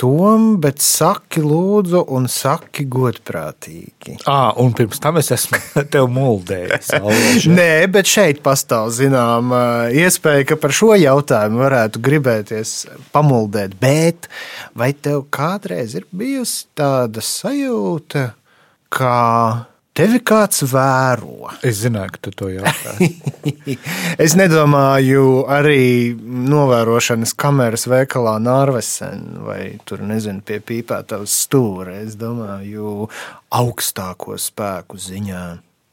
Tom, bet saki, lūdzu, un saki godprātīgi. À, un pirms tam es esmu tev muldējis. Nē, bet šeit pastāv zināma iespēja, ka par šo jautājumu varētu gribēties pamuldēt. Bet vai tev kādreiz ir bijusi tāda sajūta, ka tevi kāds vēro? Es zināju, ka tu to jautā. es nedomāju arī novērošanas kameras veikalā Nārvesen vai tur nezinu pie pīpētavas stūra. Es domāju augstāko spēku ziņā.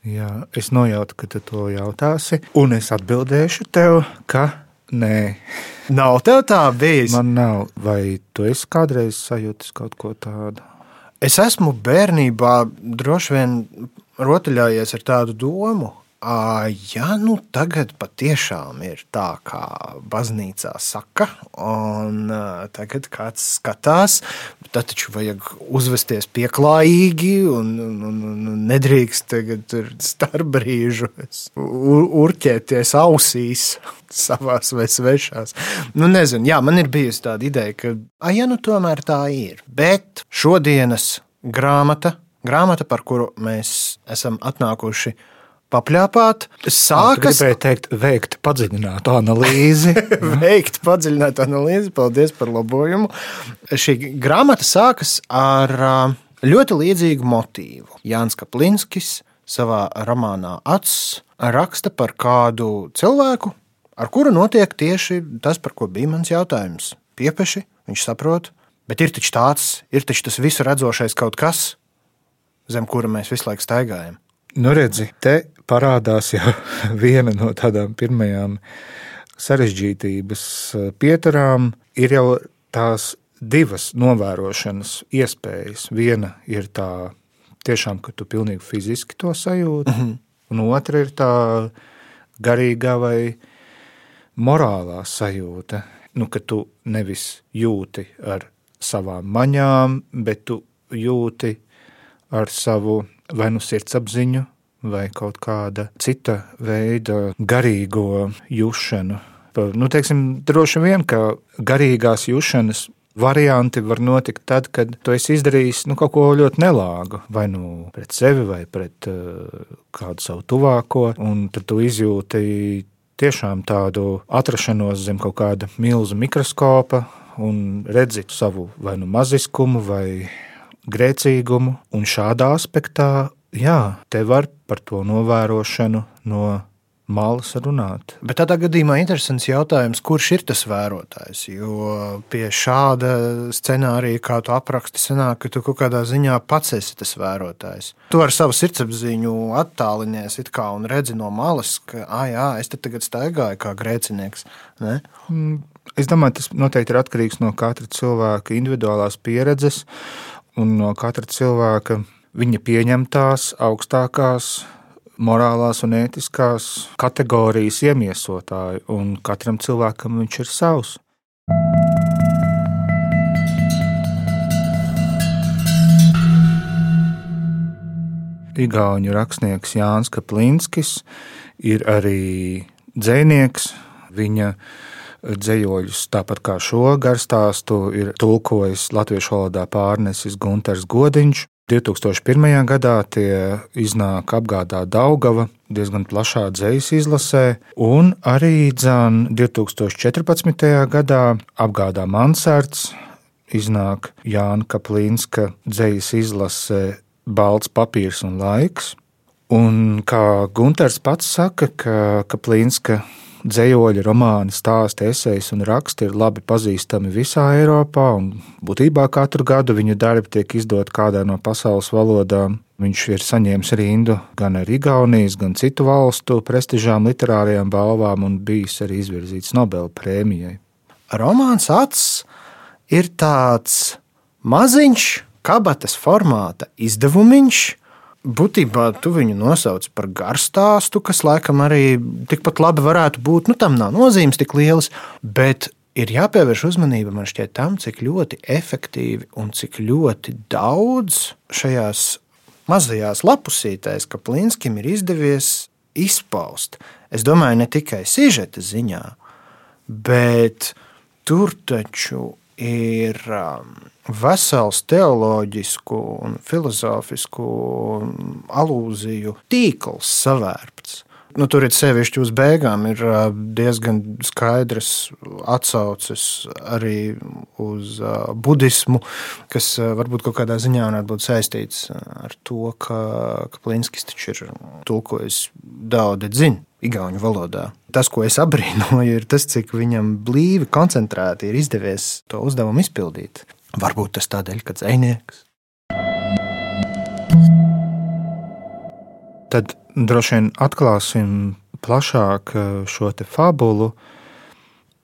Jā, es nojautu, ka tu to jautāsi, un es atbildēšu tev, ka nē, Nav tev tā bijis. man nav. Vai tu esi kādreiz sajūtis kaut ko tādu? Es esmu bērnībā droši vien rotaļājies ar tādu domu. Ja nu tagad patiešām ir tā, kā baznīcā saka, un ā, tagad kāds skatās, tad taču vajag uzvesties pieklājīgi un, un, un, un nedrīkst tagad starp brīžos urķēties ausīs savās vai svešās. Nu, nezinu, jā, man ir bijusi tāda ideja, ka, ah, ja nu tomēr tā ir, bet šodienas grāmata, grāmata, par kuru mēs esam atnākuši papļāpāt, sākas Gribēju teikt, veikt padziļinātu analīzi. veikt padziļinātu analīzi. Paldies par labojumu. Šī grāmata sākas ar ļoti līdzīgu motīvu. Jānis Kaplinskis savā romānā Acis raksta par kādu cilvēku, ar kuru notiek tieši tas, par ko bija mans jautājums. Piepeši, viņš saprot, bet ir taču tāds, ir taču tas visu redzošais kaut kas, zem kura mēs visu laiku staigājam. Nu, redzi, te parādās jau viena no tādām pirmajām sarežģītības eh, pieturām. Ir jau tās divas novērošanas iespējas. Viena ir tā, tiešām, ka tu pilnīgi fiziski to sajūti, mm -hmm. un otra ir tā garīgā vai morālā sajūta. Nu, ka tu nevis jūti ar savām maņām, bet tu jūti ar savu vai nu sirdsapziņu, vai kaut kāda cita veida garīgo jušanu. Pa- Nu, teiksim, droši vien, ka garīgās jušanas varianti var notikt tad, kad tu esi izdarījis nu, kaut ko ļoti nelāgu, vai nu pret sevi, vai pret uh, kādu savu tuvāko, un tad tu izjūti tiešām tādu atrašanos zem kaut kāda milzu mikroskopa un redzi savu vai nu maziskumu, vai grēcīgumu. Un šādā aspektā, jā, te var par to novērošanu no malas runāt. Bet tādā gadījumā interesants jautājums, kurš ir tas vērotājs? Jo pie šāda scenārija, kā tu apraksti, sanāk, ka tu kaut kādā ziņā pats esi tas vērotājs. Tu ar savu sirdsapziņu attālinies kā un redzi no malas, ka, ah, jā, es te tagad staigāju kā grēcinieks. Ne? Es domāju, tas noteikti ir atkarīgs no katra cilvēka individuālās pieredzes un no katra cilvēka viņa pieņemtās augstākās morālās un ētiskās kategorijas iemiesotāju, un katram cilvēkam viņš ir savs. Igauņu rakstnieks Jānis Kaplinskis ir arī dzēnieks. Viņa dzējoļus, tāpat kā šo garstāstu, ir tulkojis latviešu valodā pārnesis Gunārs Godiņš. 2001. gadā tie iznāk apgādā Daugava diezgan plašā dzīslas izlasē, un arī dzan 2014. gadā apgādā Mansards iznāk Jāna Kaplīnska dzīslas izlasē Balts papīrs un laiks. Un kā Gunārs pats saka, ka Kaplīnska dzējoļi, romāni, stāsti, esejas un raksti ir labi pazīstami visā Eiropā, un būtībā katru gadu viņu darbi tiek izdoti kādā no pasaules valodām. Viņš ir saņēmis rindu gan ar Igaunijas, gan citu valstu prestižām literārajām balvām un bijis arī izvirzīts Nobela prēmijai. Romāns Acis ir tāds maziņš, kabatas formāta izdevumiņš. Būtībā tu viņu nosauc par garstāstu, kas laikam arī tikpat labi varētu būt. Nu, tam nav nozīmes tik lielas, bet ir jāpievērš uzmanība man šķiet tam, cik ļoti efektīvi un cik ļoti daudz šajās mazajās lapusītēs, ka Plinskim ir izdevies izpaust. Es domāju, ne tikai sižeta ziņā, bet tur taču ir um, vesels teoloģisku un filozofisku alūziju tīkls savērpts. Nu, tur ir sevišķi uz beigām ir diezgan skaidrs atsauces arī uz budismu, kas varbūt kaut kādā ziņā varētu būt saistīts ar to, ka, ka Plinskis taču ir tulkojis daudz dzinu. Igaunu valodā. Tas, ko es abrīnoju, ir tas, cik viņam blīvi, koncentrēti ir izdevies to uzdevumu izpildīt. Varbūt tas tādēļ, ka dzinieks. Tad droši vien atklāsim plašāk eh, šo fabulu.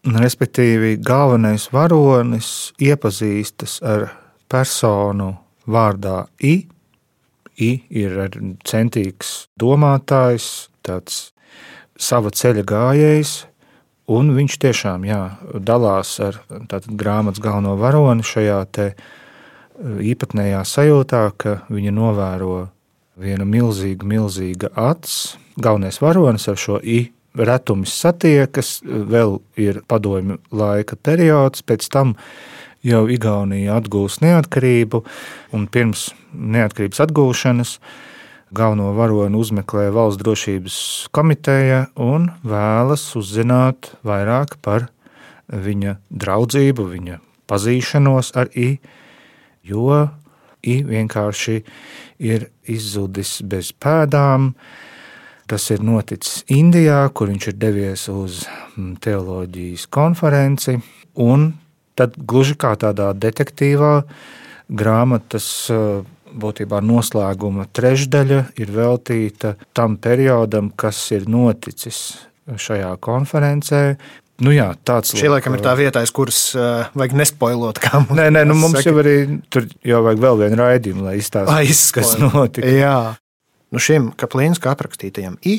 Respektīvi, galvenais varonis iepazīstas ar personu vārdā I. I ir centīgs domātājs, tāds sava ceļa gājējs, un viņš tiešām jā, dalās ar grāmatas galveno varoni šajā eh, īpatnējā sajūtā, ka viņa novēro viena milzīga, milzīga acs. Galvenais varonis ar šo i retumis satiekas, vēl ir padomju laika periods, pēc tam jau Igaunija atgūs neatkarību, un pirms neatkarības atgūšanas galveno varoni uzmeklē valsts drošības komiteja un vēlas uzzināt vairāk par viņa draudzību, viņa pazīšanos ar I, jo I vienkārši ir izzudis bez pēdām. Tas ir noticis Indijā, kur viņš ir devies uz mm, teoloģijas konferenci. Un tad, gluži kā tādā detektīvā, grāmatas eh, būtībā noslēguma trešdaļa ir veltīta tam periodam, kas ir noticis šajā konferencē, Nu jā, tāds Šī laikam ir tā vieta, kuras uh, vajag nespoilot. Nē, nē, nu mums saka. jau arī tur jau vajag vēl vienu raidījumu, lai izstāstītu, kas notika. Jā, nu šim kaplīniskā aprakstītajam I,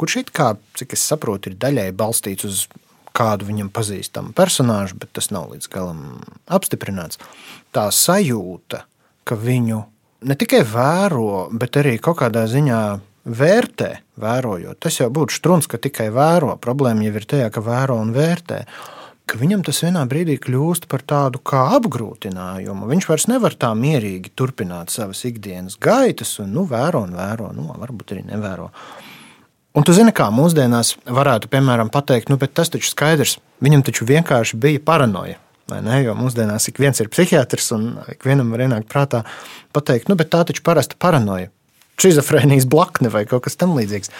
kurš it kā, cik es saprotu, ir daļai balstīts uz kādu viņam pazīstamu personāžu, bet tas nav līdz galam apstiprināts. Tā sajūta, ka viņu ne tikai vēro, bet arī kaut kādā ziņā vērtē, vērojot. Tas jau būtu strūns, ka tikai vēro. Problēma jau ir tajā, ka vēro un vērtē. Ka viņam tas vienā brīdī kļūst par tādu kā apgrūtinājumu. Viņš vairs nevar tā mierīgi turpināt savas ikdienas gaitas, un nu, vēro un vēro, nu, varbūt arī nevēro. Un tu zini, kā mūsdienās varētu, piemēram, pateikt, nu, bet tas taču skaidrs, viņam taču vienkārši bija paranoja. Jo mūsdienās ik viens ir psihiatrs, un ikvienam var ienākt prātā pateikt, nu, bet tā taču parasta paranoja šizofrēnijas blakne vai kaut kas tamlīdzīgs.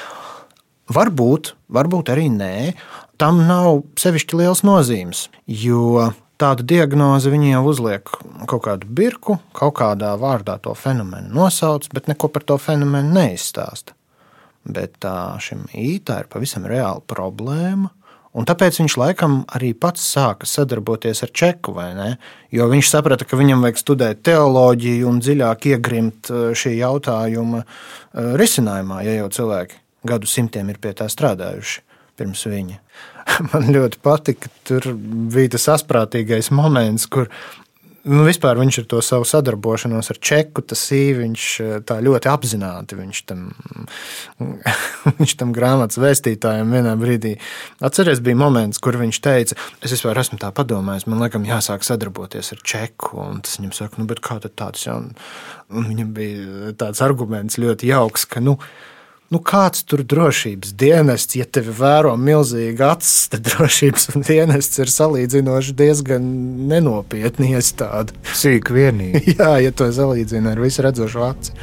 Varbūt, varbūt arī nē, tam nav sevišķi liels nozīmes, jo tādu diagnozi viņi jau uzliek kaut kādu birku, kaut kādā vārdā to fenomenu nosauc, bet neko par to fenomenu neizstāsta. Bet šim ītā ir pavisam reāla problēma, Un tāpēc viņš laikam arī pats sāka sadarboties ar Čeku, jo viņš saprata, ka viņam vajag studēt teoloģiju un dziļāk iegrimt eh, šī jautājuma eh, risinājumā, ja jau cilvēki gadu simtiem ir pie tā strādājuši pirms viņa. Man ļoti patika, ka tur bija tas asprātīgais moments, kur Nu, vispār viņš ar to savu sadarbošanos ar Čeku, tas īņš eh, tā ļoti apzināti viņš tam, viņš tam grāmatas vēstītājam vienā brīdī. Atceries, bija moments, kur viņš teica, es vispār esmu tā padomājis, man liekas, jāsāk sadarboties ar Čeku. Un tas viņam saka, nu, kā tāds jau. Viņam bija tāds arguments ļoti jauks, ka, nu, Nu, kāds tur drošības dienests, ja tevi vēro milzīgi acis, tad drošības dienests ir salīdzinoši diezgan nenopietni iestāde. Sīk vienīgi. Jā, ja to salīdzina ar visu redzošo aci.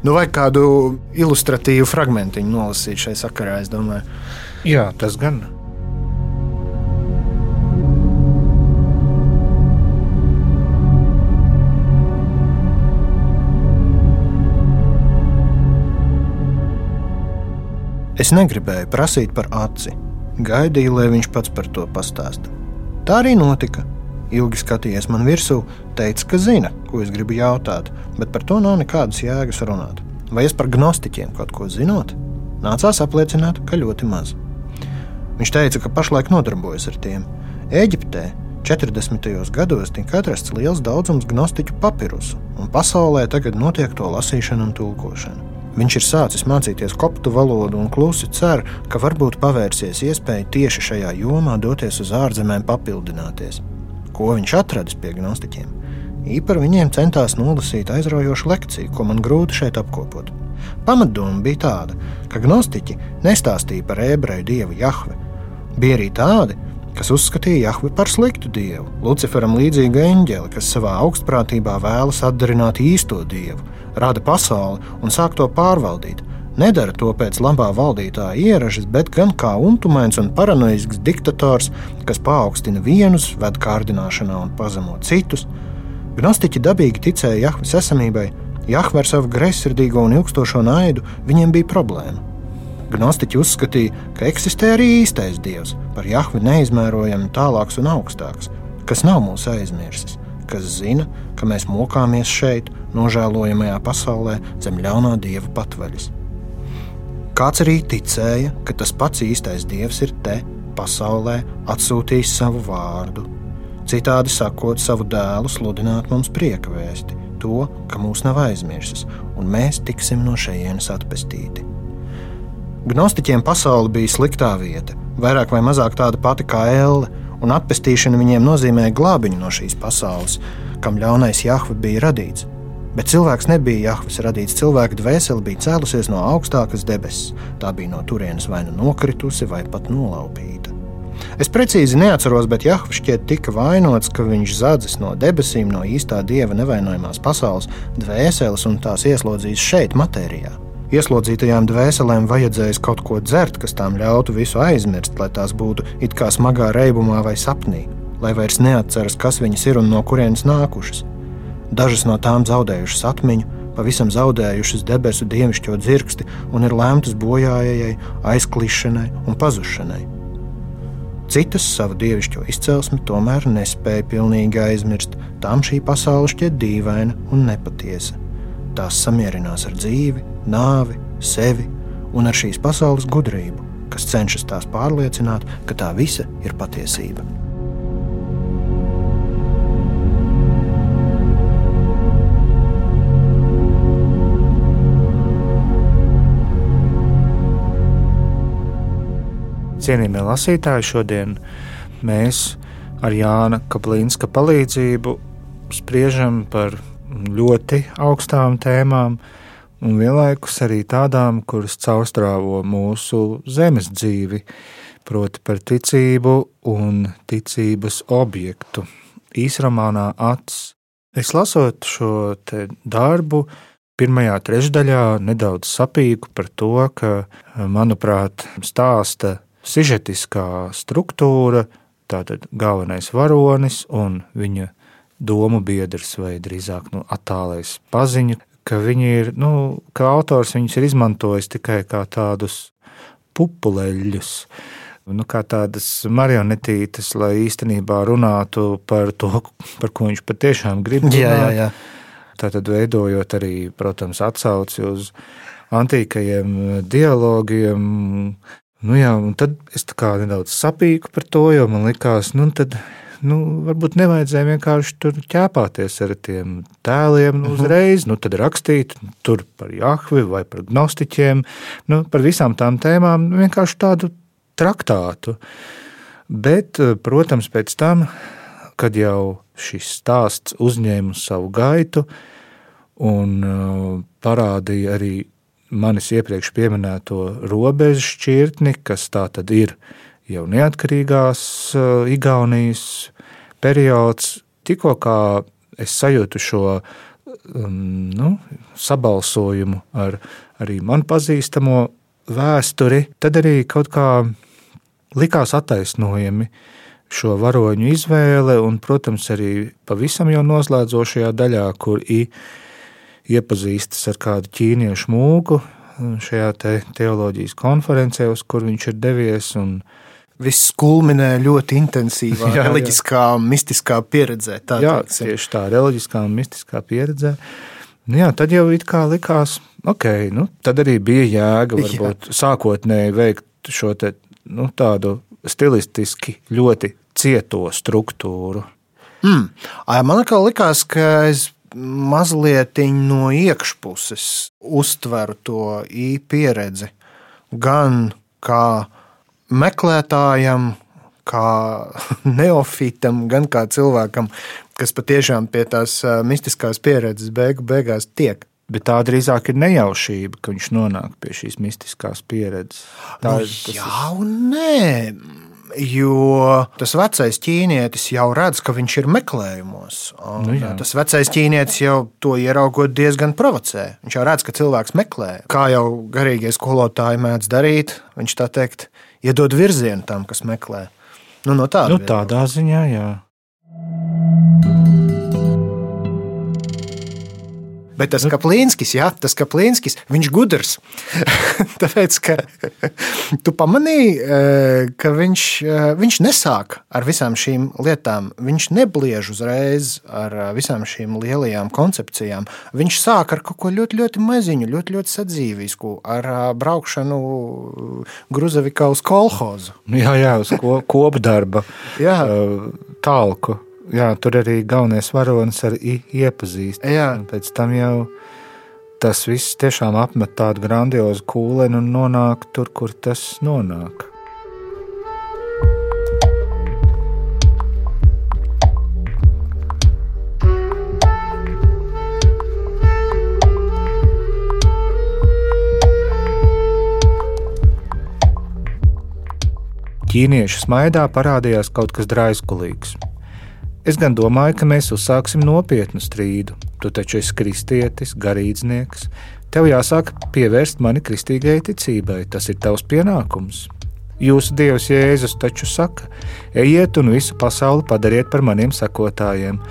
Nu, vai kādu ilustratīvu fragmentiņu nolasīt šai sakarā, es domāju. Jā, tas gan. Es negribēju prasīt par aci. Gaidīju, lai viņš pats par to pastāsta. Tā arī notika. ilgi skatījies man virsū, teica, ka zina, ko es gribu jautāt, bet par to nav nekādas jēgas runāt. Vai es par gnostiķiem kaut ko zinot? Nācās apliecināt, ka ļoti maz. Viņš teica, ka pašlaik nodarbojas ar tiem. Eģiptē 40. gados tika atrasts liels daudzums gnostiķu papirusu, un pasaulē tagad notiek to lasīšana un tulkošana. Viņš ir sācis mācīties koptu valodu un klusi cer, ka varbūt pavērsies iespēja tieši šajā jomā doties uz ārzemēm papildināties. Ko viņš atradis pie gnostiķiem? Īpar viņiem centās nolasīt aizraujošu lekciju, ko man grūti šeit apkopot. Pamatdoma bija tāda, ka gnostiķi nestāstīja par ebreju dievu Jahve. Bija arī tādi, kas uzskatīja Jahvi par sliktu dievu, Luciferam līdzīgu eņģeli, kas savā augstprātībā vēlas atdarināt īsto dievu, rada pasauli un sāk to pārvaldīt. Nedara to pēc labā valdītāja ieražas, bet gan kā untumains un paranoisks diktators, kas paaugstina vienus, ved kārdināšanā un pazemo citus. Gnostiķi dabīgi ticēja Jahvis esamībai, Jahve ar savu greizsirdīgo un ilgstošo naidu viņiem bija problēma. Gnostiķi uzskatīja, ka eksistē arī īstais dievs, par Jahvi neizmērojami tālāks un augstāks, kas nav mūsu aizmirsis, kas zina, ka mēs mokāmies šeit, nožēlojamajā pasaulē, zem ļaunā dieva patvaļas. Kāds arī ticēja, ka tas pats īstais dievs ir te, pasaulē, atsūtījis savu vārdu. Citādi sakot, savu dēlu sludināt mums prieka vēsti, to, ka mūs nav aizmirsis, un mēs tiksim no šejienes atpestīti. Gnostiķiem pasaule bija sliktā vieta, vairāk vai mazāk tāda pati kā elle, un atpestīšana viņiem nozīmēja glābiņu no šīs pasaules, kam ļaunais Jahve bija radīts. Bet cilvēks nebija Jahvis radīts. Cilvēka dvēsele bija cēlusies no augstākas debesis. Tā bija no turienes vai nu nokritusi, vai pat nolaupīta. Es precīzi neatceros, bet Jahvis šķiet tika vainots, ka viņš zadzis no debesīm, no īstā dieva nevainojamās pasaules dvēseles un tās ieslodzījis šeit, matērijā. Ieslodzītajām dvēselēm vajadzēja kaut ko dzert, kas tām ļautu visu aizmirst, lai tās būtu it kā smagā reibumā vai sapnī, lai vairs neatceras, kas viņas ir un no kurienes nākušas. Dažas no tām zaudējušas atmiņu, pavisam zaudējušas debesu dievišķo dzirksti un ir lēmtas bojājai, aizklišanai un pazušanai. Citas savu dievišķo izcelsmi tomēr nespēja pilnībā aizmirst. Tām šī pasaule šķiet dīvaina un nepatiesa. Tās samierinās ar dzīvi, nāvi, sevi un ar šīs pasaules gudrību, kas cenšas tās pārliecināt, ka tā visa ir patiesība. Cienījamie lasītāji, šodien mēs ar Jāna Kaplīnska palīdzību spriežam par ļoti augstām tēmām, un vienlaikus arī tādām, kuras caurstrāvo mūsu zemes dzīvi, proti par ticību un ticības objektu. Īsromānā Ats. Es lasot šo darbu, pirmajā trešdaļā nedaudz sapīku par to, ka, manuprāt, stāsta sižetiskā struktūra, tātad galvenais varonis un viņa domu biedrs, vai drīzāk nu, attālais paziņu, ka ir, nu, ka autors viņus ir izmantojis tikai kā tādus pupuleļus. Nu, kā tādas marionetītes, lai īstenībā runātu par to, par ko viņš patiešām grib. Jā, jā, jā. Tātad veidojot arī, protams, atsauci uz antīkajiem dialogiem, Nu jā, un tad es nedaudz sapīku par to, jo man likās, nu, tad, nu, varbūt nevajadzēja vienkārši tur ķēpāties ar tiem tēliem nu, uzreiz, nu, tad rakstīt tur par Jahvi vai par gnostiķiem, nu, par visām tām tēmām, nu, vienkārši tādu traktātu. Bet, protams, pēc tam, kad jau šis stāsts uzņēma savu gaitu un uh, parādīja arī manis iepriekš minēto robežu šķirtni, kas tā tad ir jau neatkarīgās uh, Igaunijas periods. Tikko kā es sajūtu šo um, nu, sabalsojumu ar arī man pazīstamo vēsturi, tad arī kaut kā likās attaisnojami šo varoņu izvēle, un, protams, arī pavisam jau noslēdzošajā daļā, kur ir iepazīstas ar kādu ķīniešu mūku šajā te teoloģijas konferencē, uz kur viņš ir devies. Viss kulminē ļoti intensīvā, Jā, jā. reliģiskā, mistiskā pieredzē. Tā Jā, teiksim. tieši tā reliģiskā un mistiskā pieredze. Nu Jā, tad jau it kā likās, ok, nu, tad arī bija jēga varbūt sākotnēji veikt šo te, nu, tādu stilistiski ļoti cieto struktūru. Mm. Man likās, ka es mazliet no iekšpuses uztveru to īstenību pieredzi. Gan kā meklētājam, kā neofitam, gan kā cilvēkam, kas patiešām pie tās mistiskās pieredzes beigu beigās tiek. Bet tā drīzāk ir nejaušība, ka viņš nonāk pie šīs mistiskās pieredzes. Tā Nu, ir jā, un nē. Jo tas vecais ķīnietis jau redz, ka viņš ir meklējumos. Nu jā. tas vecais ķīnietis jau to ieraugot diezgan provocē. Viņš jau redz, ka cilvēks meklē. Kā jau garīgie skolotāji mēdz darīt, viņš tā teikt, iedod virzienu tam, kas meklē. Nu, no tāda Nu, tādā ziņā, jā. Bet tas Kaplīnskis, jā, tas Kaplīnskis, viņš gudrs. Tāpēc, ka tu pamanīji, eh, ka viņš, eh, viņš nesāk ar visām šīm lietām. Viņš nebliež uzreiz ar eh, visām šīm lielajām koncepcijām. Viņš sāk ar kaut ko ļoti, ļoti maziņu, ļoti, ļoti sadzīvisku, ar braukšanu Gruzavikā uz kolhozu. Jā, jā uz ko, kopdarba Jā. tālku. Jā, tur arī galvenais varonis ar iepazīst. Jā. Un Pēc tam jau tas viss tiešām apmet tādu grandiozu kūleni un nonāk tur, kur tas nonāk. Ķīniešu smaidā parādījās kaut kas draiskulīgs. Es gan domāju, ka mēs uzsāksim nopietnu strīdu. Tu taču esi kristietis, garīdznieks. Tev jāsāk pievērst mani kristīgajai ticībai. Tas ir tavs pienākums. Jūsu dievs Jēzus taču saka: ejiet un visu pasauli padariet par maniem sekotājiem.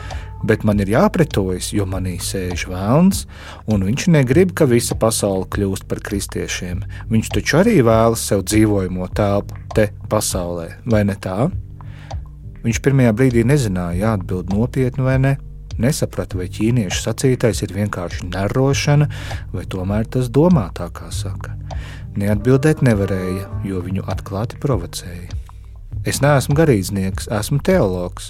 Bet man ir jāpretojas, jo manī sēž vēlns, un viņš negrib, ka visa pasaule kļūst par kristiešiem. Viņš taču arī vēlas sev dzīvojamo telpu te pasaulē, vai ne tā? Viņš pirmajā brīdī nezināja, atbild nopietni vai ne. Nesaprata, vai ķīniešu sacītais ir vienkārši nerošana, vai tomēr tas domā tā, kā saka. Neatbildēt nevarēja, jo viņu atklāti provocēja. Es neesmu garīdznieks, esmu teologs.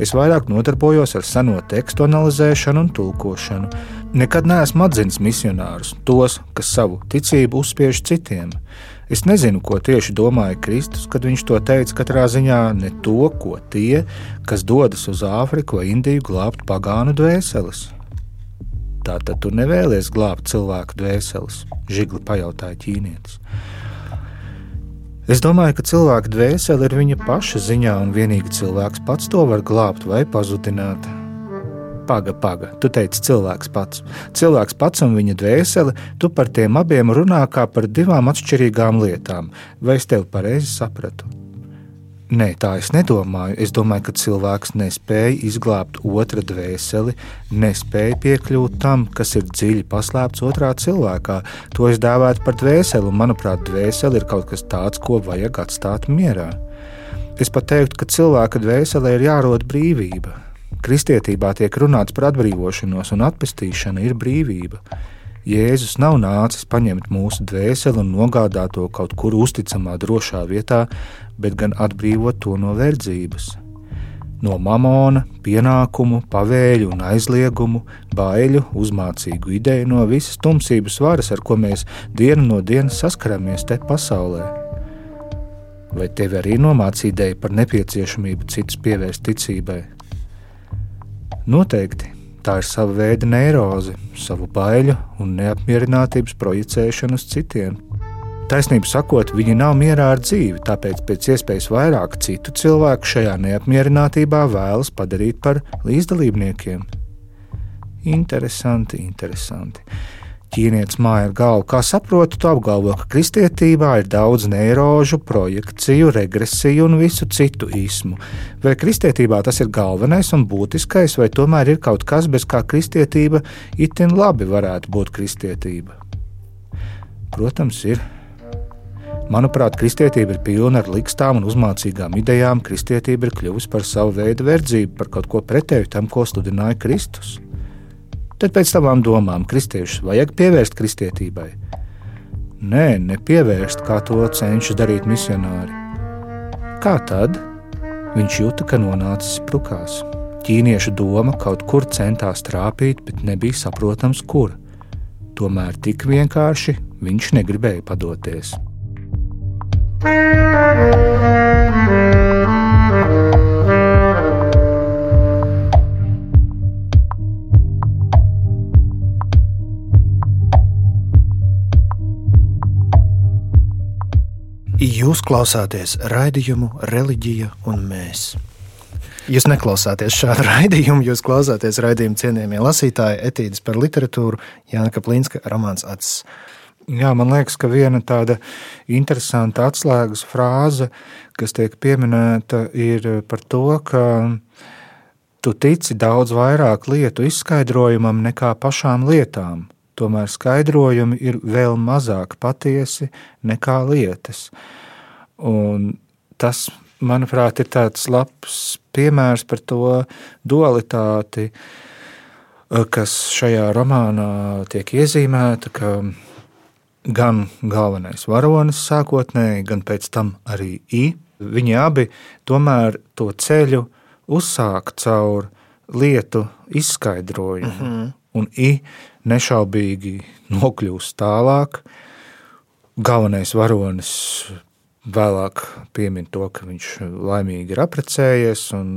Es vairāk nodarbojos ar seno tekstu analizēšanu un tulkošanu. Nekad neesmu atzinis misionārus, tos, kas savu ticību uzspiež citiem. Es nezinu, ko tieši domāja Kristus, kad viņš to teica. Katrā ziņā ne to, ko tie, kas dodas uz Āfriku vai Indiju, glābt pagānu dvēseles. Tātad tu nevēlies glābt cilvēku dvēseles, žigli pajautāja ķīnietis. Es domāju, ka cilvēka dvēsele ir viņa paša ziņā, un vienīgi cilvēks pats to var glābt vai pazudināt. Paga, paga, tu teici, cilvēks pats. Cilvēks pats un viņa dvēsele, tu par tiem abiem runā kā par divām atšķirīgām lietām. Vai es tevi pareizi sapratu? Nē, tā es nedomāju. Es domāju, ka cilvēks nespēja izglābt otra dvēseli, nespēja piekļūt tam, kas ir dziļi paslēpts otrā cilvēkā. To es dēvētu par dvēseli, un manuprāt, dvēsele ir kaut kas tāds, ko vajag atstāt mierā. Es pat teiktu, ka cilvēka dvēselē ir jārod brīvība. Kristietībā tiek runāts par atbrīvošanos, un atpestīšana ir brīvība. Jēzus nav nācis paņemt mūsu dvēseli un nogādāt to kaut kur uzticamā, drošā vietā, bet gan atbrīvot to no verdzības. No mamona, pienākumu, pavēļu un aizliegumu, baiļu, uzmācīgu ideju, no visas tumsības varas, ar ko mēs dienu no dienas saskaramies te pasaulē. Vai tev arī nomāca ideja par nepieciešamību citus pievērst ticībai? Noteikti tā ir sava veida neiroze, savu baiļu un neapmierinātības projicēšana uz citiem. Taisnību sakot, viņi nav mierā ar dzīvi, tāpēc pēc iespējas vairāk citu cilvēku šajā neapmierinātībā vēlas padarīt par līdzdalībniekiem. Interesanti, interesanti. Ķīnietis māja ar galvu, kā saprotu, tu apgalvo, ka kristietībā ir daudz neirožu, projekciju, regresiju un visu citu īsmu. Vai kristietībā tas ir galvenais un būtiskais, vai tomēr ir kaut kas, bez kā kristietība itin labi varētu būt kristietība? Protams, ir. Manuprāt, kristietība ir pilna ar likstām un uzmācīgām idejām. Kristietība ir kļuvusi par savu veidu verdzību, par kaut ko pretēju tam, ko sludināja Kristus. Tad pēc tavām domām kristiešus vajag pievērst kristietībai. Nē, nepievērst, kā to cenšas darīt misionāri. Kā tad? Viņš jūta, ka nonācis sprukās. Ķīniešu doma kaut kur centās trāpīt, bet nebija saprotams, kur. Tomēr tik vienkārši viņš negribēja padoties. Jūs klausāties raidījumu Reliģija un mēs. Jūs neklausāties šādu raidījumu, jūs klausāties raidījumu cienījamie lasītāji, etīdes par literatūru, Jāna Kaplīnska, romāns Acis. Jā, man liekas, ka viena tāda interesanta atslēgas frāze, kas tiek pieminēta, ir par to, ka tu tici daudz vairāk lietu izskaidrojumam nekā pašām lietām. Tomēr skaidrojumi ir vēl mazāk patiesi nekā lietas. Un tas, manuprāt, ir tāds labs piemērs par to dualitāti, kas šajā romānā tiek iezīmēta, ka gan galvenais varonis sākotnēji, gan pēc tam arī I. Viņi abi tomēr to ceļu uzsāk caur lietu izskaidrojumu, mm -hmm. un I nešaubīgi nokļūst tālāk. Galvenais varonis vēlāk piemin to, ka viņš laimīgi ir apprecējies un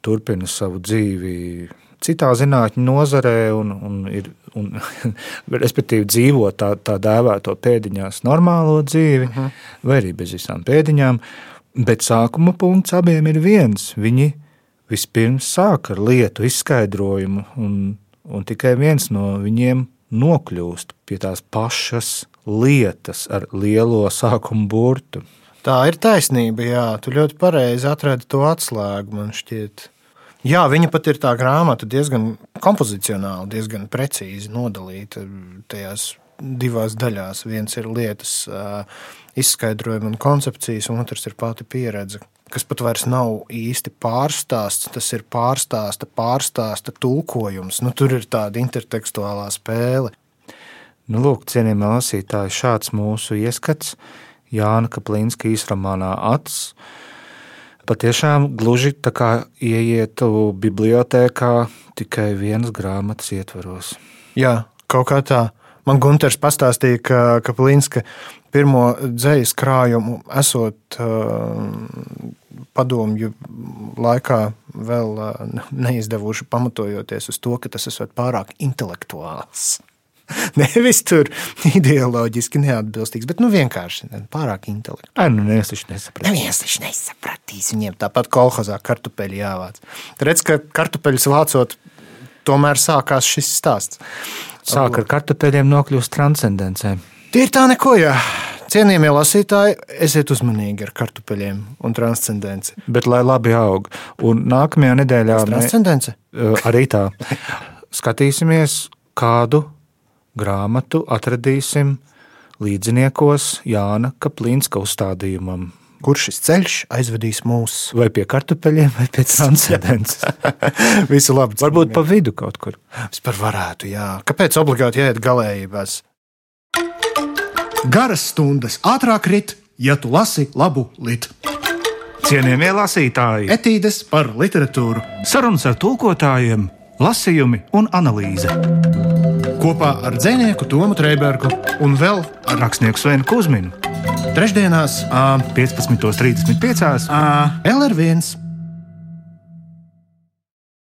turpina savu dzīvi citā zinātņu nozarē, un, un, ir, un respektīvi dzīvo tā, tā dēvēto pēdiņās normālo dzīvi, uh mhm. -huh. vai arī bez visām pēdiņām. Bet sākuma punkts abiem ir viens. Viņi vispirms sāk ar lietu izskaidrojumu, un, un tikai viens no viņiem nokļūst pie tās pašas lietas ar lielo sākuma burtu. Tā ir taisnība, jā. Tu ļoti pareizi atradi to atslēgu, man šķiet. Jā, viņa pat ir tā grāmata diezgan kompozicionāli, diezgan precīzi nodalīta tajās divās daļās. Viens ir lietas izskaidrojumi un koncepcijas, un otrs ir pati pieredze. Kas pat vairs nav īsti pārstāsts, tas ir pārstāsta, pārstāsta tulkojums. Nu, tur ir tāda intertekstuālā spēle. Nu, lūk, cienījamie lasītāji, šāds mūsu ieskats Jāna Kaplīnska īsromānā Acis patiešām gluži tā kā ieietu bibliotēkā tikai vienas grāmatas ietvaros. Jā, kaut kā tā. Man Gunārs pastāstīja, ka, ka Plinska pirmo dzīslu krājumu esot uh, padomju laikā vēl uh, neizdevuši, pamatojoties uz to, ka tas esot pārāk intelektuāls. Nevis tur ideoloģiski neatbilstīgs, bet nu, vienkārši pārāk intelektuāls. Ai, nu, neviens taču nesapratīs. Neviens taču nesapratīs. Viņiem tāpat kolhozā kartupeļi jāvāc. Redz, ka kartupeļus vācot, tomēr sākās šis stāsts. Sāk ar kartupeļiem nokļūst transcendencē. Tie ir tā neko, jā. Cienījamie lasītāji, esiet uzmanīgi ar kartupeļiem un transcendenci. Bet lai labi aug. Un nākamajā nedēļā mēs transcendence? Arī tā. Skatīsimies, kādu grāmatu atradīsim līdziniekos Jāna Kaplīnska uzstādījumam. Kur šis ceļš aizvedīs mūs? Vai pie kartupeļiem, vai pie transcendences? Visu labi. Varbūt pa vidu kaut kur. Vispār varētu, jā. Kāpēc obligāti jāiet galējībās? Garas stundas ātrāk rit, ja tu lasi labu litu. Cienījamie lasītāji, etīdes par literatūru, sarunas ar tulkotājiem, lasījumi un analīze kopā ar dzinieku Tomu Trēbergu un vēl ar rakstnieku Svenu Kusminu. Trešdienās, 15.35. LR1